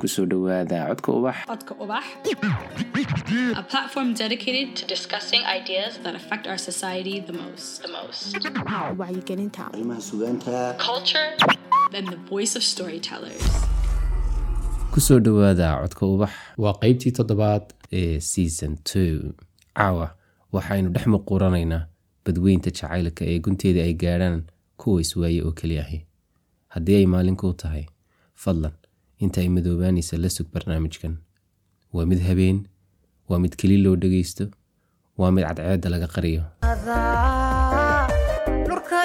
ku soo dhowaada codka ubax. Codka Ubax, a platform dedicated to discussing ideas that affect our society the most. The most. wacyigelinta. Arrimaha sugaanta. Culture. And the voice of storytellers. ku soo dhowaada codka ubax. Waa qeybtii toddobaad ee season two. Caawa waxaynu dhex muquuranaynaa badweynta jacaylka ee gunteeda ay gaadhaan kuwa iswaaye oo keli ahi. Haddii ay maalinkuu tahay fadlan inta ay madoobaanaysa la sug barnaamijkan. Waa mid habeen waa mid keli loo dhegaysto waa mid cadceedda laga qariyo. Dhurka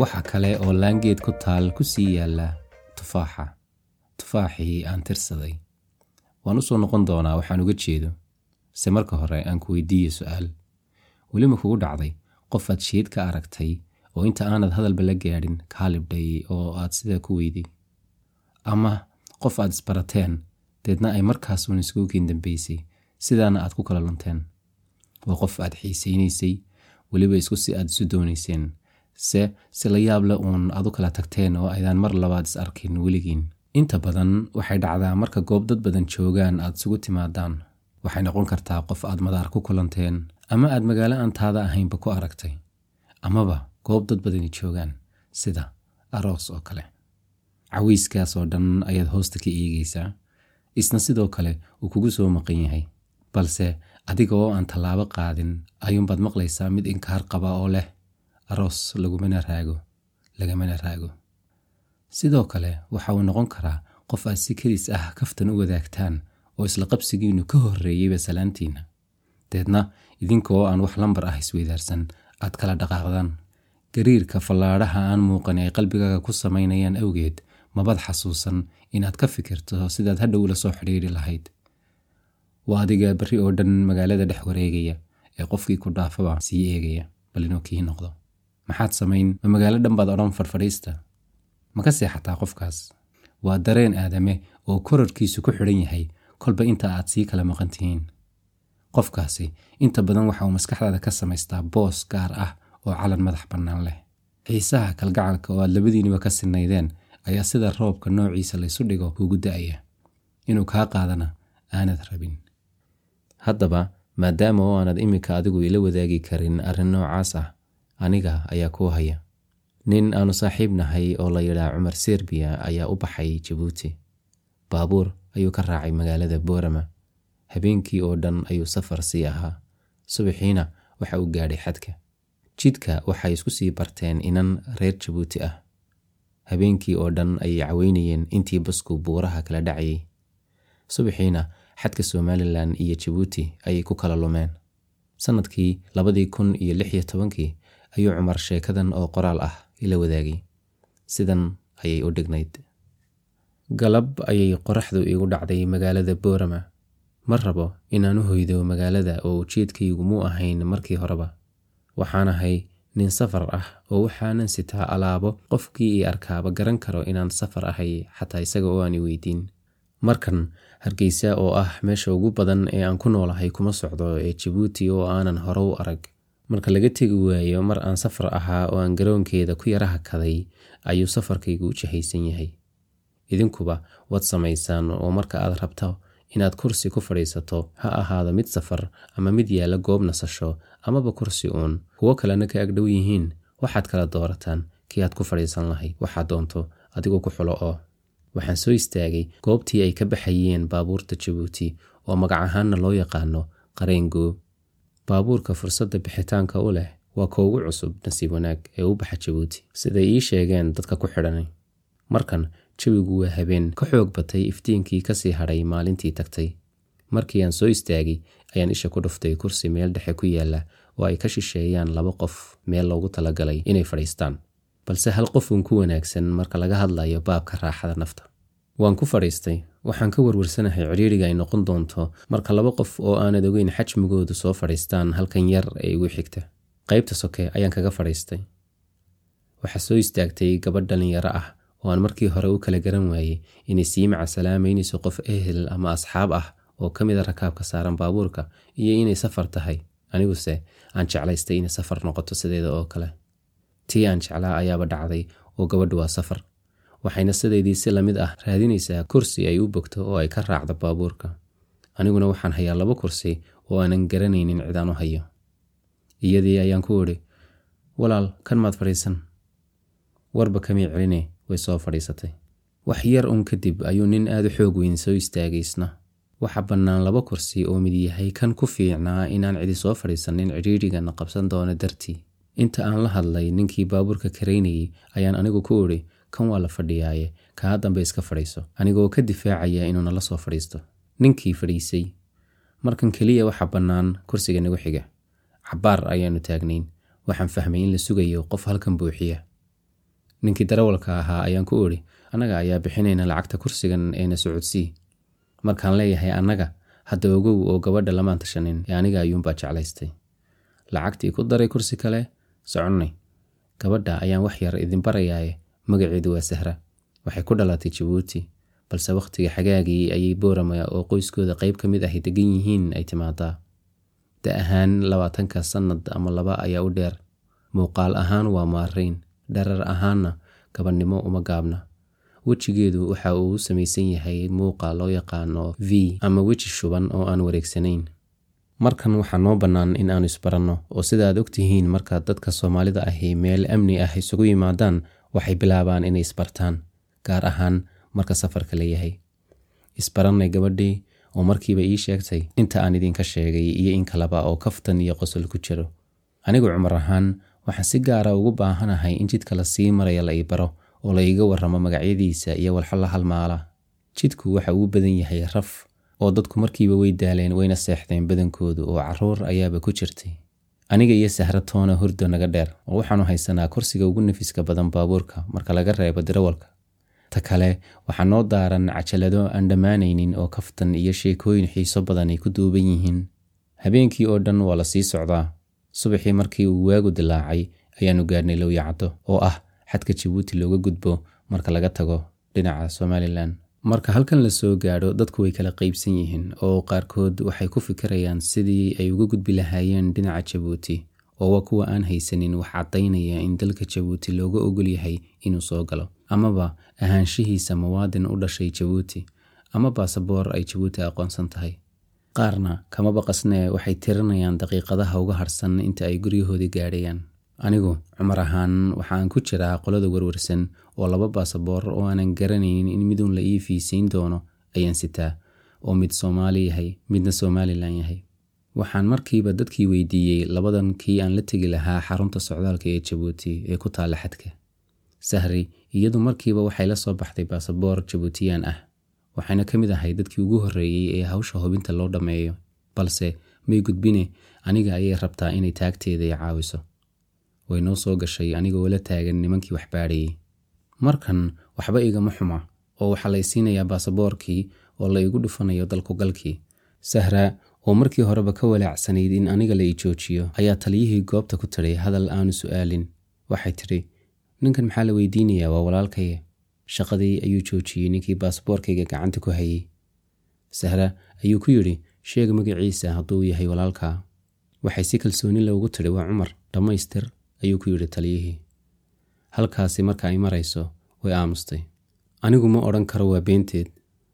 waxa kale oo laangeed ku taal ku sii yaalla tufaaxa. Tufaaxii aan tirsaday. Waan u soo noqon doonaa waxaan uga jeedo. Se marka hore aan ku weydiiye su'aal. Welima kugu dhacday qof aad sheed ka aragtay oo inta aanad hadalba la gaadhin kaa libdhay oo aad sidaa ku weyday ama qof aad isbarateen deedna ay markaasuun iskugu keen dambaysay sidaana aad ku kala lunteen waa qof aad xiisaynaysay weliba isku si aad isu doonayseen se si la yaab leh uun u kala tagteen oo aydaan mar labaad is arkin weligiin inta badan waxay dhacdaa marka goob dad badan joogaan aad isugu timaadaan waxay noqon kartaa qof aad madaar ku kulanteen ama aad magaalo aan taada ahaynba ku aragtay amaba goob dad badani joogaan. Sida aroos oo kale. Cawayskaas oo dhan ayaad hoosta ka eegaysaa isna sidoo kale uu kugu soo maqan yahay balse adiga oo aan tallaabo qaadin ayuunbaad maqlaysaa mid inkaar qaba oo leh aroos lagumana raago lagamana raago. Sidoo kale waxa uu noqon karaa qof aad si kedis ah kaftan u wadaagtaan oo isla qabsigiinnu ka horreeyeyba salaantiinna deedna idinka oo aan wax lambar ah isweydaarsan aad kala dhaqaaqdaan. Gariirka fallaadhaha aan muuqan ay qalbigaaga ku samaynayaan awgeed mabad xasuusan inaad ka fikirto sidaad hadhow la soo xidhiiri lahayd waa adiga berri oo dhan magaalada dhex wareegaya ee qofkii ku dhaafaba sii eegaya bal inuu kii noqdo. Maxaad samayn? Ma magaalo dhan baad odhan farfadhiista ma ka seexataa qofkaas. Waa dareen aadame oo korarkiisu ku xidhan yahay kolba inta aad sii kala maqan tihiin qofkaasi inta badan waxa uu maskaxdaada ka samaystaa boos gaar ah oo calan madax bannaan leh. Xiisaha kalgacalka oo aad labadiiniba ka sinaydeen ayaa sida roobka noociisa laysu dhigo kugu da'aya. Inuu kaa qaadana aanad rabin haddaba maadaama oo aanad iminka adigu ila wadaagi karin arrin noocaas ah aniga ayaa kuu haya. Nin aanu saaxiib nahay oo la yidhaa cumar serbiya ayaa u baxay jabuuti baabuur ayuu ka raacay magaalada boorama. Habeenkii oo dhan ayuu safar sii ahaa. Subaxiina waxa uu gaadhay xadka. Jidka waxay isku sii barteen inan reer jabuuti ah. Habeenkii oo dhan ayay caweynayeen intii basku buuraha kala dhacayay. Subaxiina xadka somalilan iyo jabuuti ayay ku kala lumeen. Sannadkii labadii kun iyo lix iyo tobankii ayuu cumar sheekadan oo qoraal ah ila wadaagay. Sidan ayay u dhignayd. Galab ayay qoraxdu iigu dhacday magaalada boorama. Ma rabo inaan u hoydo magaalada oo ujeedkaygu muu ahayn markii horeba. Waxaan ahay nin safar ah oo waxaanan sitaa alaabo qofkii ii arkaaba garan karo inaan safar ahay xataa isaga oo aan i weydiin. Markan hargeysa oo ah meesha ugu badan ee aan ku noolahay kuma socdo ee jabuuti oo aanan hore arag. Marka laga tegi waayo mar aan safar ahaa oo aan garoonkeeda ku yara hakaday ayuu safarkaygu u jahaysan yahay. Idinkuba waad samaysaan oo marka aad rabto inaad kursi ku fadhiisato ha ahaado mid safar ama mid yaalla goob nasasho amaba kursi uun. Kuwo kalena ka agdhow yihiin waxaad kala doorataan kii aad ku fadhiisan lahayd. Waxaad doonto adigoo ku xulo oo waxaan soo istaagay goobtii ay ka baxayeen baabuurta jabuuti oo magac ahaanna loo yaqaano qareengo baabuurka fursadda bixitaanka u leh waa ka ugu cusub nasiib wanaag ee u baxa jabuuti siday ii sheegeen dadka ku xidhanay. Markan jawigu waa habeen ka xoog batay iftiinkii ka sii hadhay maalintii tagtay. Markii aan soo istaagay ayaan isha ku dhuftay kursi meel dhexe ku yaalla oo ay ka shisheeyaan laba qof meel loogu talagalay inay fadhiistaan balse hal qofuun ku wanaagsan marka laga hadlayo baabka raaxada nafta. Waan ku fadhiistay waxaan ka warwarsanahay cidhiiriga ay noqon doonto marka laba qof oo aanad ogeyn xajmigoodu soo fadhiistaan halkan yar ee igu xigta. Qaybta soke ayaan kaga fadhiistay. Waxaa soo istaagtay gabadh dhallinyaro ah oo aan markii hore u kala garan waayey inay sii macasalaameynayso qof ehel ama asxaab ah oo ka mid a rakaabka saaran baabuurka iyo inay safar tahay. Aniguse aan jeclaystay inay safar noqoto sideeda oo kale tii aan jeclaa ayaaba dhacday oo gabadhu waa safar. Waxayna sideedii si la mid ah raadinaysaa kursi ay u bogto oo ay ka raacdo baabuurka. Aniguna waxaan hayaa laba kursi oo aanan garanaynin cidaan u hayo. Iyadii ayaan ku idhi walaal kan maad fadhiisan? Warba kamii celine way soo fadhiisatay. Wax yar un kadib ayuu nin aad u xoog weyn soo istaagay isna waxaa bannaan laba kursi oo mid yahay kan ku fiicnaa inaan cidi soo fadhiisanin cidhiidrigana qabsan doono dartii inta aan la hadlay ninkii baabuurka karaynayey ayaan anigu ku idhi kan waa la fadhiyaaye? Kaa dambe iska fadhiiso anigoo ka difaacaya inuu nala soo fadhiisto. Ninkii fadhiisay. Markan keliya waxaa bannaan kursiga nagu xiga. Cabbaar ayaannu taagnayn. Waxaan fahmay in la sugayo qof halkan buuxiya. Ninkii darawalka ahaa ayaan ku idhi annaga ayaa bixinayna lacagta kursigan eena socodsii markaan leeyahay annaga hadda ogow oo gabadha lamaan tashanin ee aniga ayuunbaa jeclaystay. Lacagtii ku daray kursi kale soconnay gabadha ayaan wax yar idin barayaaye magaceedu waa sahra. Waxay ku dhalatay jabuuti balse wakhtiga xagaagii ayay boorama oo qoyskooda qayb ka mid ahy degan yihiin ay timaadaa. Da ahaan labaatanka sannad ama laba ayaa u dheer. Muuqaal ahaan waa maarayn dharar ahaanna gabadhnimo uma gaabna. Wejigeedu waxa uu u samaysan yahay muuqa loo yaqaano v ama weji shuban oo aan wareegsanayn markan waxaa noo bannaan in aanu isbaranno oo sida aad ogtihiin marka dadka soomaalida ahi meel amni ah isugu yimaadaan waxay bilaabaan inay isbartaan gaar ahaan marka safarka la yahay. Isbarannay gabadhii oo markiiba ii sheegtay inta aan idinka sheegay iyo in kaleba oo kaftan iyo qosol ku jiro. Anigu cumar ahaan waxaan si gaara ugu baahanahay in jidka la sii maraya la ii baro oo la iiga warramo magacyadiisa iyo walxo la halmaala jidku waxa uu badan yahay raf oo dadku markiiba way daaleen wayna seexdeen badankoodu oo carruur ayaaba ku jirtay. Aniga iyo sahra toona hurdo naga dheer oo waxaanu haysanaa kursiga ugu nafiska badan baabuurka marka laga reebo darawalka. Ta kale waxaa noo daaran cajalado aan dhammaanaynin oo kaftan iyo sheekooyin xiiso badan ay ku duuban yihiin. Habeenkii oo dhan waa la sii socdaa. Subaxii markii uu waagu dilaacay ayaannu gaadhnay lowyacaddo oo ah xadka jabuuti looga gudbo marka laga tago dhinaca somalilan marka halkan la soo gaadho dadku way kala qaybsan yihiin oo qaarkood waxay ku fikirayaan sidii ay uga gudbi lahaayeen dhinaca jabuuti oo waa kuwa aan haysanin wax caddaynaya in dalka jabuuti looga ogol yahay inuu soo galo. Amaba ahaanshihiisa muwaadin u dhashay jabuuti ama baasaboor ay jabuuti aqoonsan tahay. Qaarna kama baqasnee waxay tirinayaan daqiiqadaha uga harsan inta ay guryahoodii gaadhayaan anigu cumar ahaan waxaan ku jiraa qolada warwarsan oo laba baasaboor oo aanan garanaynin in miduun la ii fiisayn doono ayaan sitaa oo mid soomaali yahay midna somalilan yahay. Waxaan markiiba dadkii weydiiyey labadan kii aan la tegi lahaa xarunta socdaalka ee jabuuti ee ku taalla xadka. Sahri iyadu markiiba waxay la soo baxday baasaboor jabuutiyaan ah waxayna ka mid ahay dadkii ugu horreeyey ee hawsha hubinta loo dhammeeyo. Balse may gudbine aniga ayay rabtaa inay taagteeda i caawiso way noo soo gashay anigoo la taagan nimankii wax baadhayey markan waxba igama xuma oo waxaa lay siinayaa baasaboorkii oo la igu dhufanayo dalkugalkii. Sahra oo markii horeba ka walaacsanayd in aniga la ii joojiyo ayaa taliyihii goobta ku tidhay hadal aanu su'aalin. Waxay tidhi ninkan maxaa la weydiinayaa? Waa walaalkaye shaqadii ayuu joojiyey ninkii baasaboorkayga gacanta ku hayey sahra ayuu ku yidhi sheeg magaciisa hadduu yahay walaalkaa. Waxay si kalsooni loogu tidhi waa cumar dhammaystir ayuu ku yidhi taliyihii halkaasi marka ay marayso way aamustay. Anigu ma odhan karo waa beenteed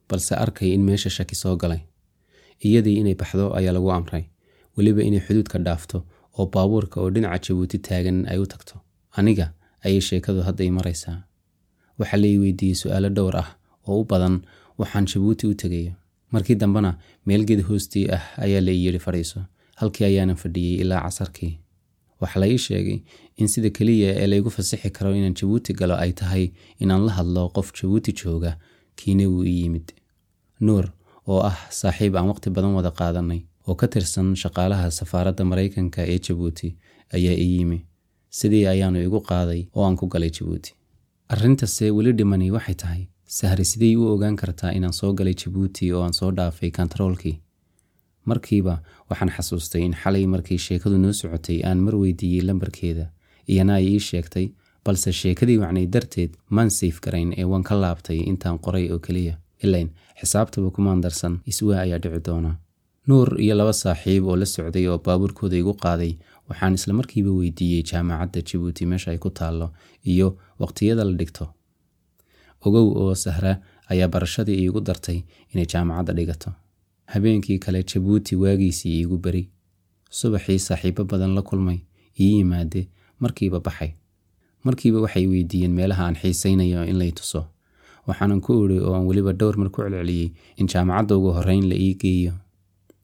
balse arkay in meesha shaki soo galay. Iyadii inay baxdo ayaa lagu amray. Weliba inay xuduudka dhaafto oo baabuurka oo dhinaca jabuuti taagan ay u tagto. Aniga ayay sheekadu hadda i maraysaa. Waxaa la ii weydiiyey su'aalo dhowr ah oo u badan waxaan jabuuti u tegayo. Markii dambena meel geed hoostii ah ayaa la yidhi fadhiiso halkii ayaanan fadhiyey ilaa casarkii waxaa la ii sheegay in sida keliya ee laygu fasixi karo inaan jabuuti galo ay tahay inaan la hadlo qof jabuuti jooga kiina wuu ii yimid. Nuur oo ah saaxiib aan waqti badan wada qaadanay oo ka tirsan shaqaalaha safaaradda maraykanka ee jabuuti ayaa ii yimi. Sidii ayaanu igu qaaday oo aan ku galay jabuuti. Arrintase weli dhimani waxay tahay sahri sidey u ogaan kartaa inaan soo galay jabuuti oo aan soo dhaafay kontaroolkii markiiba waxaan xasuustay in xalay markii sheekadu noo socotay aan mar weydiiyey lambarkeeda. Iyana ay ii sheegtay balse sheekadii wacnay darteed maan sayf garayn ee waan ka laabtay intaan qoray oo keliya. Ilayn xisaabtaba kumaan darsan iswaa ayaa dhici doona. Nuur iyo laba saaxiib oo la socday oo baabuurkooda igu qaaday waxaan isla markiiba weydiiyey jaamacadda jabuuti meesha ay ku taallo iyo waqtiyada la dhigto. Ogow oo sahra ayaa barashadii iigu dartay inay jaamacadda dhigato habeenkii kale jabuuti waagiisii iigu beri. Subaxii saaxiibo badan la kulmay ii yimaade markiiba baxay. Markiiba waxay weydiiyeen meelaha aan xiisaynayo in lay tuso. Waxaanan ku idhi oo aan weliba dhowr mar ku celceliyey in jaamacadda ugu horreyn la ii geeyo.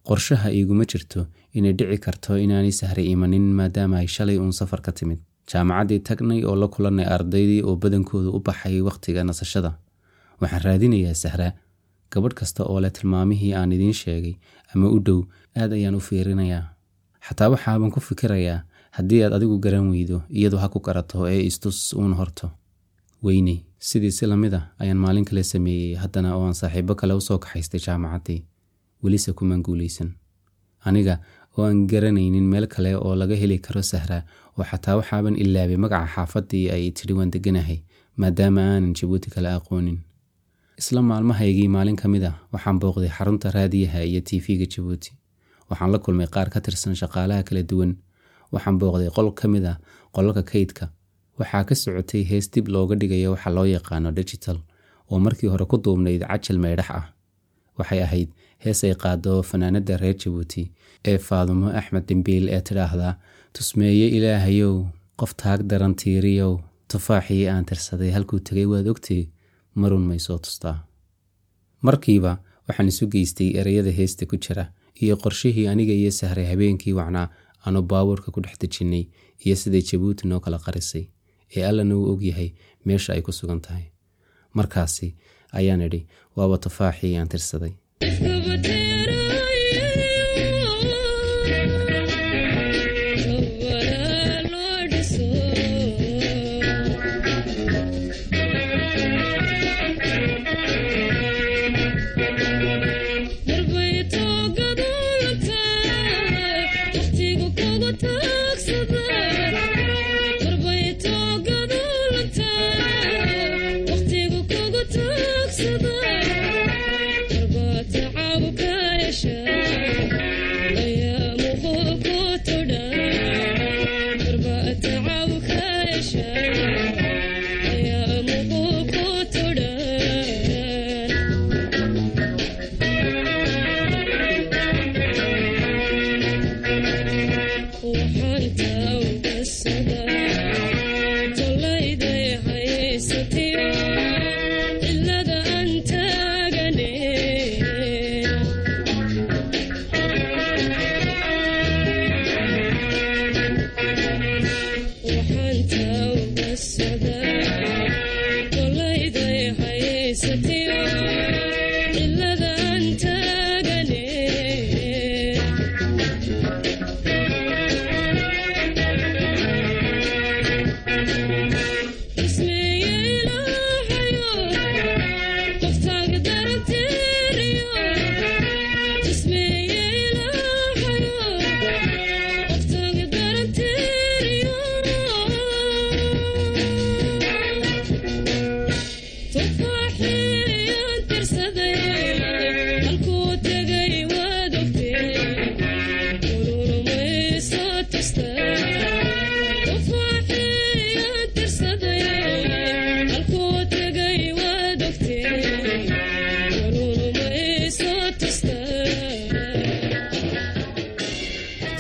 Qorshaha iiguma jirto inay dhici karto inaanay sahra imanin maadaama ay shalay uun safar ka timid. Jaamacaddii tagnay oo la kulannay ardaydii oo badankooda u baxay wakhtiga nasashada. Waxaan raadinayaa sahra gabadh kasta oo leh tilmaamihii aan idiin sheegay ama u dhow aad ayaan u fiirinayaa. Xataa waxaaban ku fikirayaa haddii aad adigu garan weydo iyadu ha ku garato ee istus uun horto. Weyney sidii si la mid a ayaan maalin kale sameeyey haddana oo aan saaxiibo kale u soo kaxaystay jaamacaddii welise kumaan guulaysan aniga oo aan garanaynin meel kale oo laga heli karo sahra oo xataa waxaaban ilaabay magaca xaafaddii ay tidhi waan deganahay maadaama aanan jabuuti kale aqoonin isla maalmahaygii maalin ka mid ah waxaan booqday xarunta raadiyaha iyo tv-ga jabuuti waxaan la kulmay qaar ka tirsan shaqaalaha kala duwan. Waxaan booqday qol ka mid ah qolalka kaydka. Waxaa ka socotay hees dib looga dhigayo waxa loo yaqaano digital oo markii hore ku duubnayd cajal meydhax ah. Waxay ahayd hees ay qaado fanaanadda reer jabuuti ee faadumo axmed dhimbiil ee tidhaahdaa tusmeeye ilaahayow qof taag daran tiiriyow tufaaxii aan tirsaday halkuu tegay waad ogtay marun may soo tustaa markiiba waxaan isu geystay ereyada heesta ku jira iyo qorshihii aniga iyo sahray habeenkii wacnaa aanu baabuurka ku dhex dejinnay iyo siday jabuuti noo kala qarisay ee allana uu ogyahay meesha ay ku sugan tahay. Markaasi ayaan idhi waaba tufaaxii aan tirsaday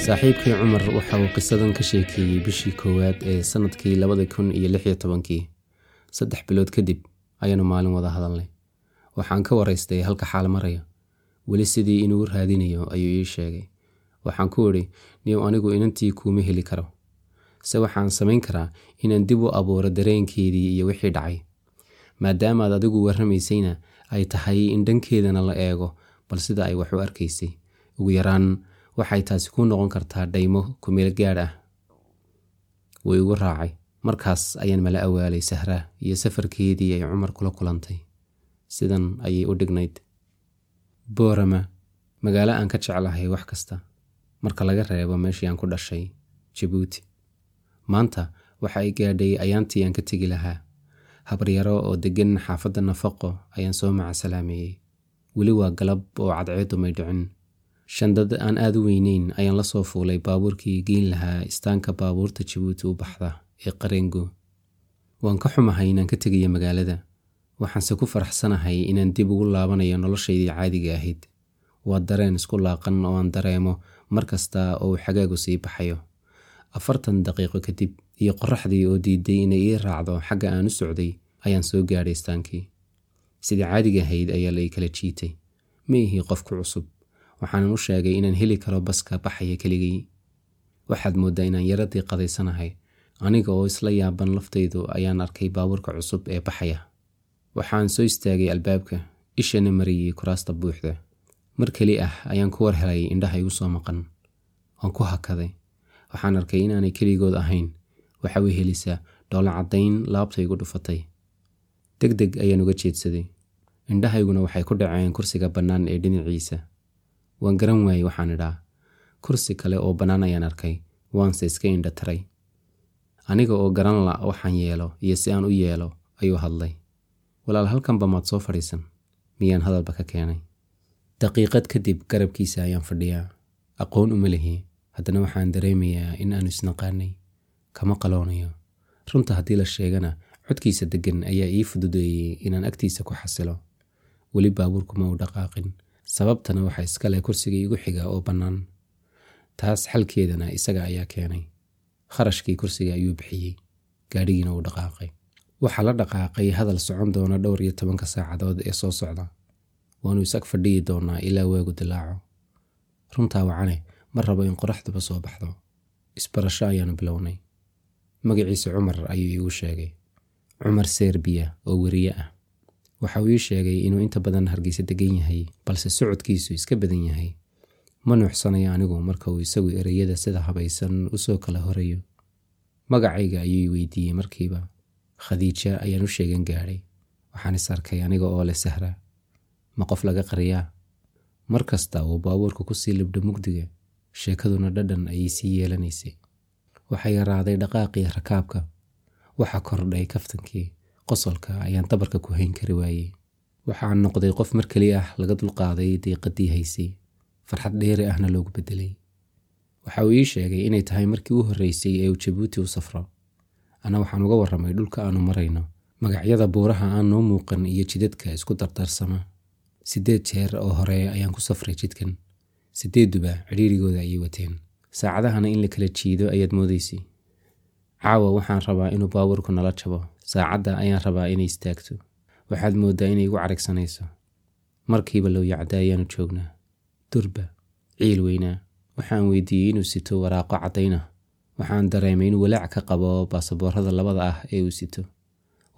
saaxiibkii cumar waxa uu qisadan ka sheekeeyey bishii koowaad ee sannadkii labada kun iyo lix tobankii. Saddex bilood kadib ayaanu maalin wada hadalnay. Waxaan ka waraystay halka xaal maraya. Weli sidii inuu raadinayo ayuu ii sheegay. Waxaan ku idhi niyow anigu inantii kuuma heli karo. Se waxaan samayn karaa inaan dib u abuuro dareenkeedii iyo wixii dhacay. Maadaamaad adigu warramaysayna ay tahay in dhankeedana la eego bal sida ay wax u arkaysay ugu yaraan waxay taasi ku noqon kartaa dhaymo kumeel gaadh ah. Way igu raacay. Markaas ayaan mala awaalay sahraa iyo safarkeedii ay cumar kula kulantay. Sidan ayay u dhignayd. Boorama magaalo aan ka jeclahay wax kasta. Marka laga reebo meeshii aan ku dhashay jabuuti maanta waxa ay gaadhay ayaantii aan ka tegi lahaa. Habaryaro oo deggan xaafadda nafaqo ayaan soo macasalaameeyey weli waa galab oo cadceedu may dhicin shandad aan aad u weyneyn ayaan la soo fuulay baabuurkii geyn lahaa istaanka baabuurta jabuuti u baxda ee qareengo waan ka xumahay inaan ka tegayo magaalada. Waxaanse ku faraxsanahay inaan dib ugu laabanayo noloshaydii caadiga ahayd. Waa dareen isku laaqan oo aan dareemo mar kasta oo uu xagaagu sii baxayo. Afartan daqiiqo kadib iyo qoraxdii oo diiday inay ii raacdo xagga aan u socday ayaan soo gaadhay istaankii. Sidii caadiga ahayd ayaa la ii kala jiitay. Ma ihii qof ku cusub waxaanan u sheegay inaan heli karo baska baxaya keligay waxaad mooddaa inaan yaradii qadaysanahay. Aniga oo isla yaaban laftaydu ayaan arkay baabuurka cusub ee baxaya. Waxaan soo istaagay albaabka ishana mariyey kuraasta buuxda. Mar keli ah ayaan ku war helay indhaha igu soo maqan. Waan ku hakaday. Waxaan arkay inaanay keligood ahayn. Waxa way helisaa dhoola caddayn laabta igu dhufatay. Deg deg ayaan uga jeedsaday. Indhahayguna waxay ku dhaceen kursiga bannaan ee dhinaciisa waan garan waayey waxaan idhaa. Kursi kale oo bannaan ayaan arkay waanse iska indha taray. Aniga oo garan la waxaan yeelo iyo si aan u yeelo ayuu hadlay. Walaal halkanba maad soo fadhiisan miyaan hadalba ka keenay. Daqiiqad kadib garabkiisa ayaan fadhiyaa. Aqoon uma lihi haddana waxaan dareemayaa in aanu isnaqaanay kama qaloonayo. Runta haddii la sheegana codkiisa deggan ayaa ii fududeeyey inaan agtiisa ku xasilo. Weli baabuurkuma u dhaqaaqin sababtana waxaa iskale kursiga igu xiga oo bannaan. Taas xalkeedana isaga ayaa keenay. Kharashkii kursiga ayuu bixiyey. Gaadhigiina uu dhaqaaqay. Waxaa la dhaqaaqay hadal socon doona dhowr iyo tobanka saacadood ee soo socda. Waanu isag fadhiyi doonaa ilaa waagu dilaaco. Runtaa wacane ma rabo in qoraxduba soo baxdo. Isbarasho ayaanu bilownay. Magaciisa cumar ayuu iigu sheegay. Cumar serbiya oo weriye ah waxa uu ii sheegay inuu inta badan hargeysa degan yahay balse socodkiisu iska badan yahay. Ma nuuxsanayo anigu marka uu isagu ereyada sida habaysan u soo kala horayo magacayga ayuu weydiiyey markiiba. Khadiija ayaan u sheegan gaadhay. Waxaan is arkay aniga oo leh sahra. Ma qof laga qariyaa? Mar kasta uu baabuurka ku sii libdho mugdiga sheekaduna dhadhan ayay sii yeelanaysay. Waxaa yaraaday dhaqaaqii rakaabka. Waxa kordhay kaftankii qosolka ayaan dabarka ku hayn kari waayey. Waxaan noqday qof mar keli ah laga dulqaaday diiqadii haysay. Farxad dheeri ahna loogu bedelay waxa uu ii sheegay inay tahay markii u horreysay ee uu jabuuti u safro. Ana waxaan uga warramay dhulka aanu marayno magacyada buuraha aan noo muuqan iyo jidadka isku dardarsama. Siddeed jeer oo hore ayaan ku safray jidkan. Siddeedduba cidhiirigooda ayay wateen. Saacadahana in la kala jiido ayaad moodaysay caawa waxaan rabaa inuu baabuurku nala jabo saacadda ayaan rabaa inay istaagto. Waxaad mooddaa inay igu carigsanayso markiiba low yacda ayaanu joognaa. Durba ciil weynaa. Waxaan weydiiyey inuu sito waraaqo caddaynah. Waxaan dareemay inuu walaac ka qabo baasaboorada labada ah ee uu sito.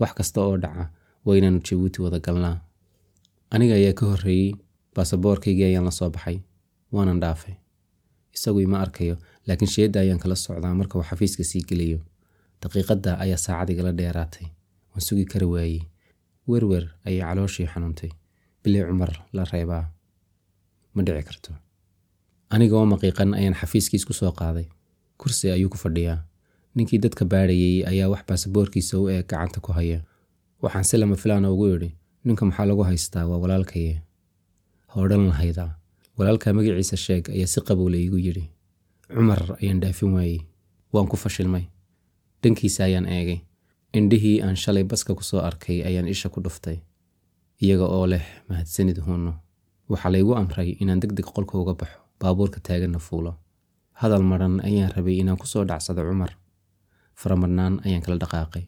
Wax kasta oo dhaca waa inaanu jabuuti wada galnaa. Aniga ayaa ka horreeyey baasaboorkaygii ayaan la soo baxay. Waanan dhaafay. Isagu ima arkayo laakiin sheedda ayaan kala socdaa marka uu xafiiska sii gelayo daqiiqadda ayaa saacad igala dheeraatay. Waan sugi kari waayey. Werwer ayay calooshii xanuuntay. Bilii cumar la reebaa. Ma dhici karto. Aniga oo maqiiqan ayaan xafiiskiis ku soo qaaday. Kursi ayuu ku fadhiyaa. Ninkii dadka baadhayey ayaa wax baasaboorkiisa u eeg gacanta ku haya. Waxaan si lama filaana ugu idhi ninka maxaa lagu haystaa? Waa walaalkaye ha odhan lahaydaa walaalka magaciisa sheeg ayaa si qabowla iigu yidhi. Cumar ayaan dhaafin waayey. Waan ku fashilmay dhankiisa ayaan eegay. Indhihii aan shalay baska ku soo arkay ayaan isha ku dhuftay. Iyaga oo leh mahadsanid huunno waxaa laygu amray inaan deg deg qolka uga baxo baabuurka taaganna fuulo. Hadal madhan ayaan rabay inaan ku soo dhacsado cumar. Faramadhnaan ayaan kala dhaqaaqay.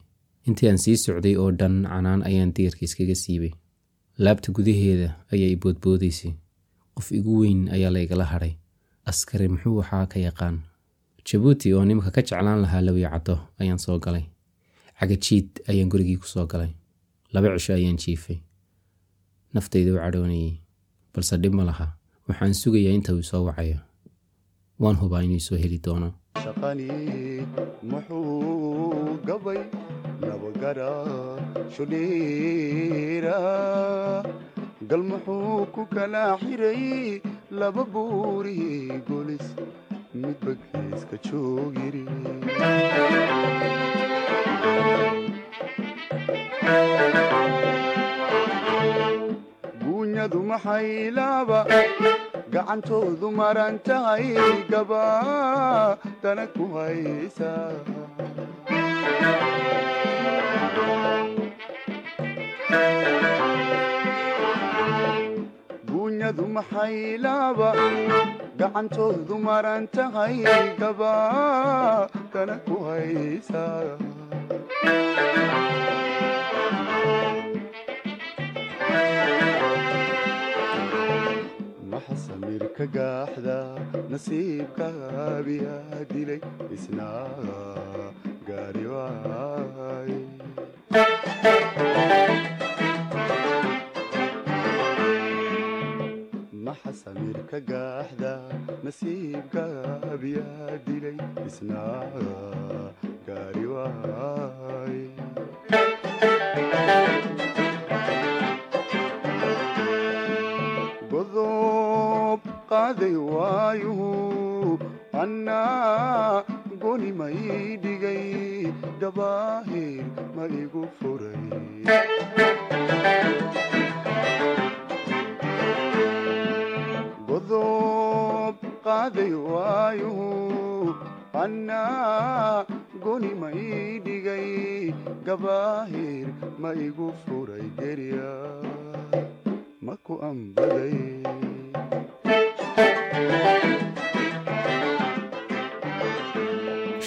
Intii aan sii socday oo dhan canaan ayaan diirka iskaga siibay. Laabta gudaheeda ayaa i boodboodaysay qof igu weyn ayaa laygala hadhay askari muxuu waxaa ka yaqaan jabuuti oo nimanka ka jeclaan lahaa lawiya caddo ayaan soo galay. Cagajiid ayaan gurigii ku soo galay. Laba cisho ayaan jiifay. Naftayda u cadhoonayay balse dhib ma laha. Waxaan sugayaa inta uu soo wacayo waan hubaa inuu soo heli doono. Shaqani muxuu gabay nabagara shudhiira gal muxuu ku kala xiray laba buuri golis midba geeska joogiri guunyadu maxay laaba gacantoodu maran tahay gaba dana ku haysa. Guunyadu maxay laaba gacantoodu maran tahay gaba dana ku haysa maxa samiir ka gaaxda nasiibkaabiyaa dilay isna gaari waay maxa samiir ka gaaxda nasiibkaabiyaa dilay isna gaari waay godob qaaday waayuhu annaa goni ma ii dhigay gabaahir ma igu furay waayuhu annaa goni ma ii dhigay gabaahir ma igu furay maku ambaday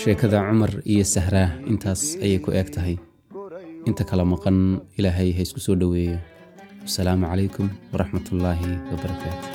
sheekada cumar iyo sahraa intaas ayay ku eeg tahay inta kala maqan ilaahay ha isku soo dhoweeyo wasalaamu calaykum waraxmatullaahi wabarakaatu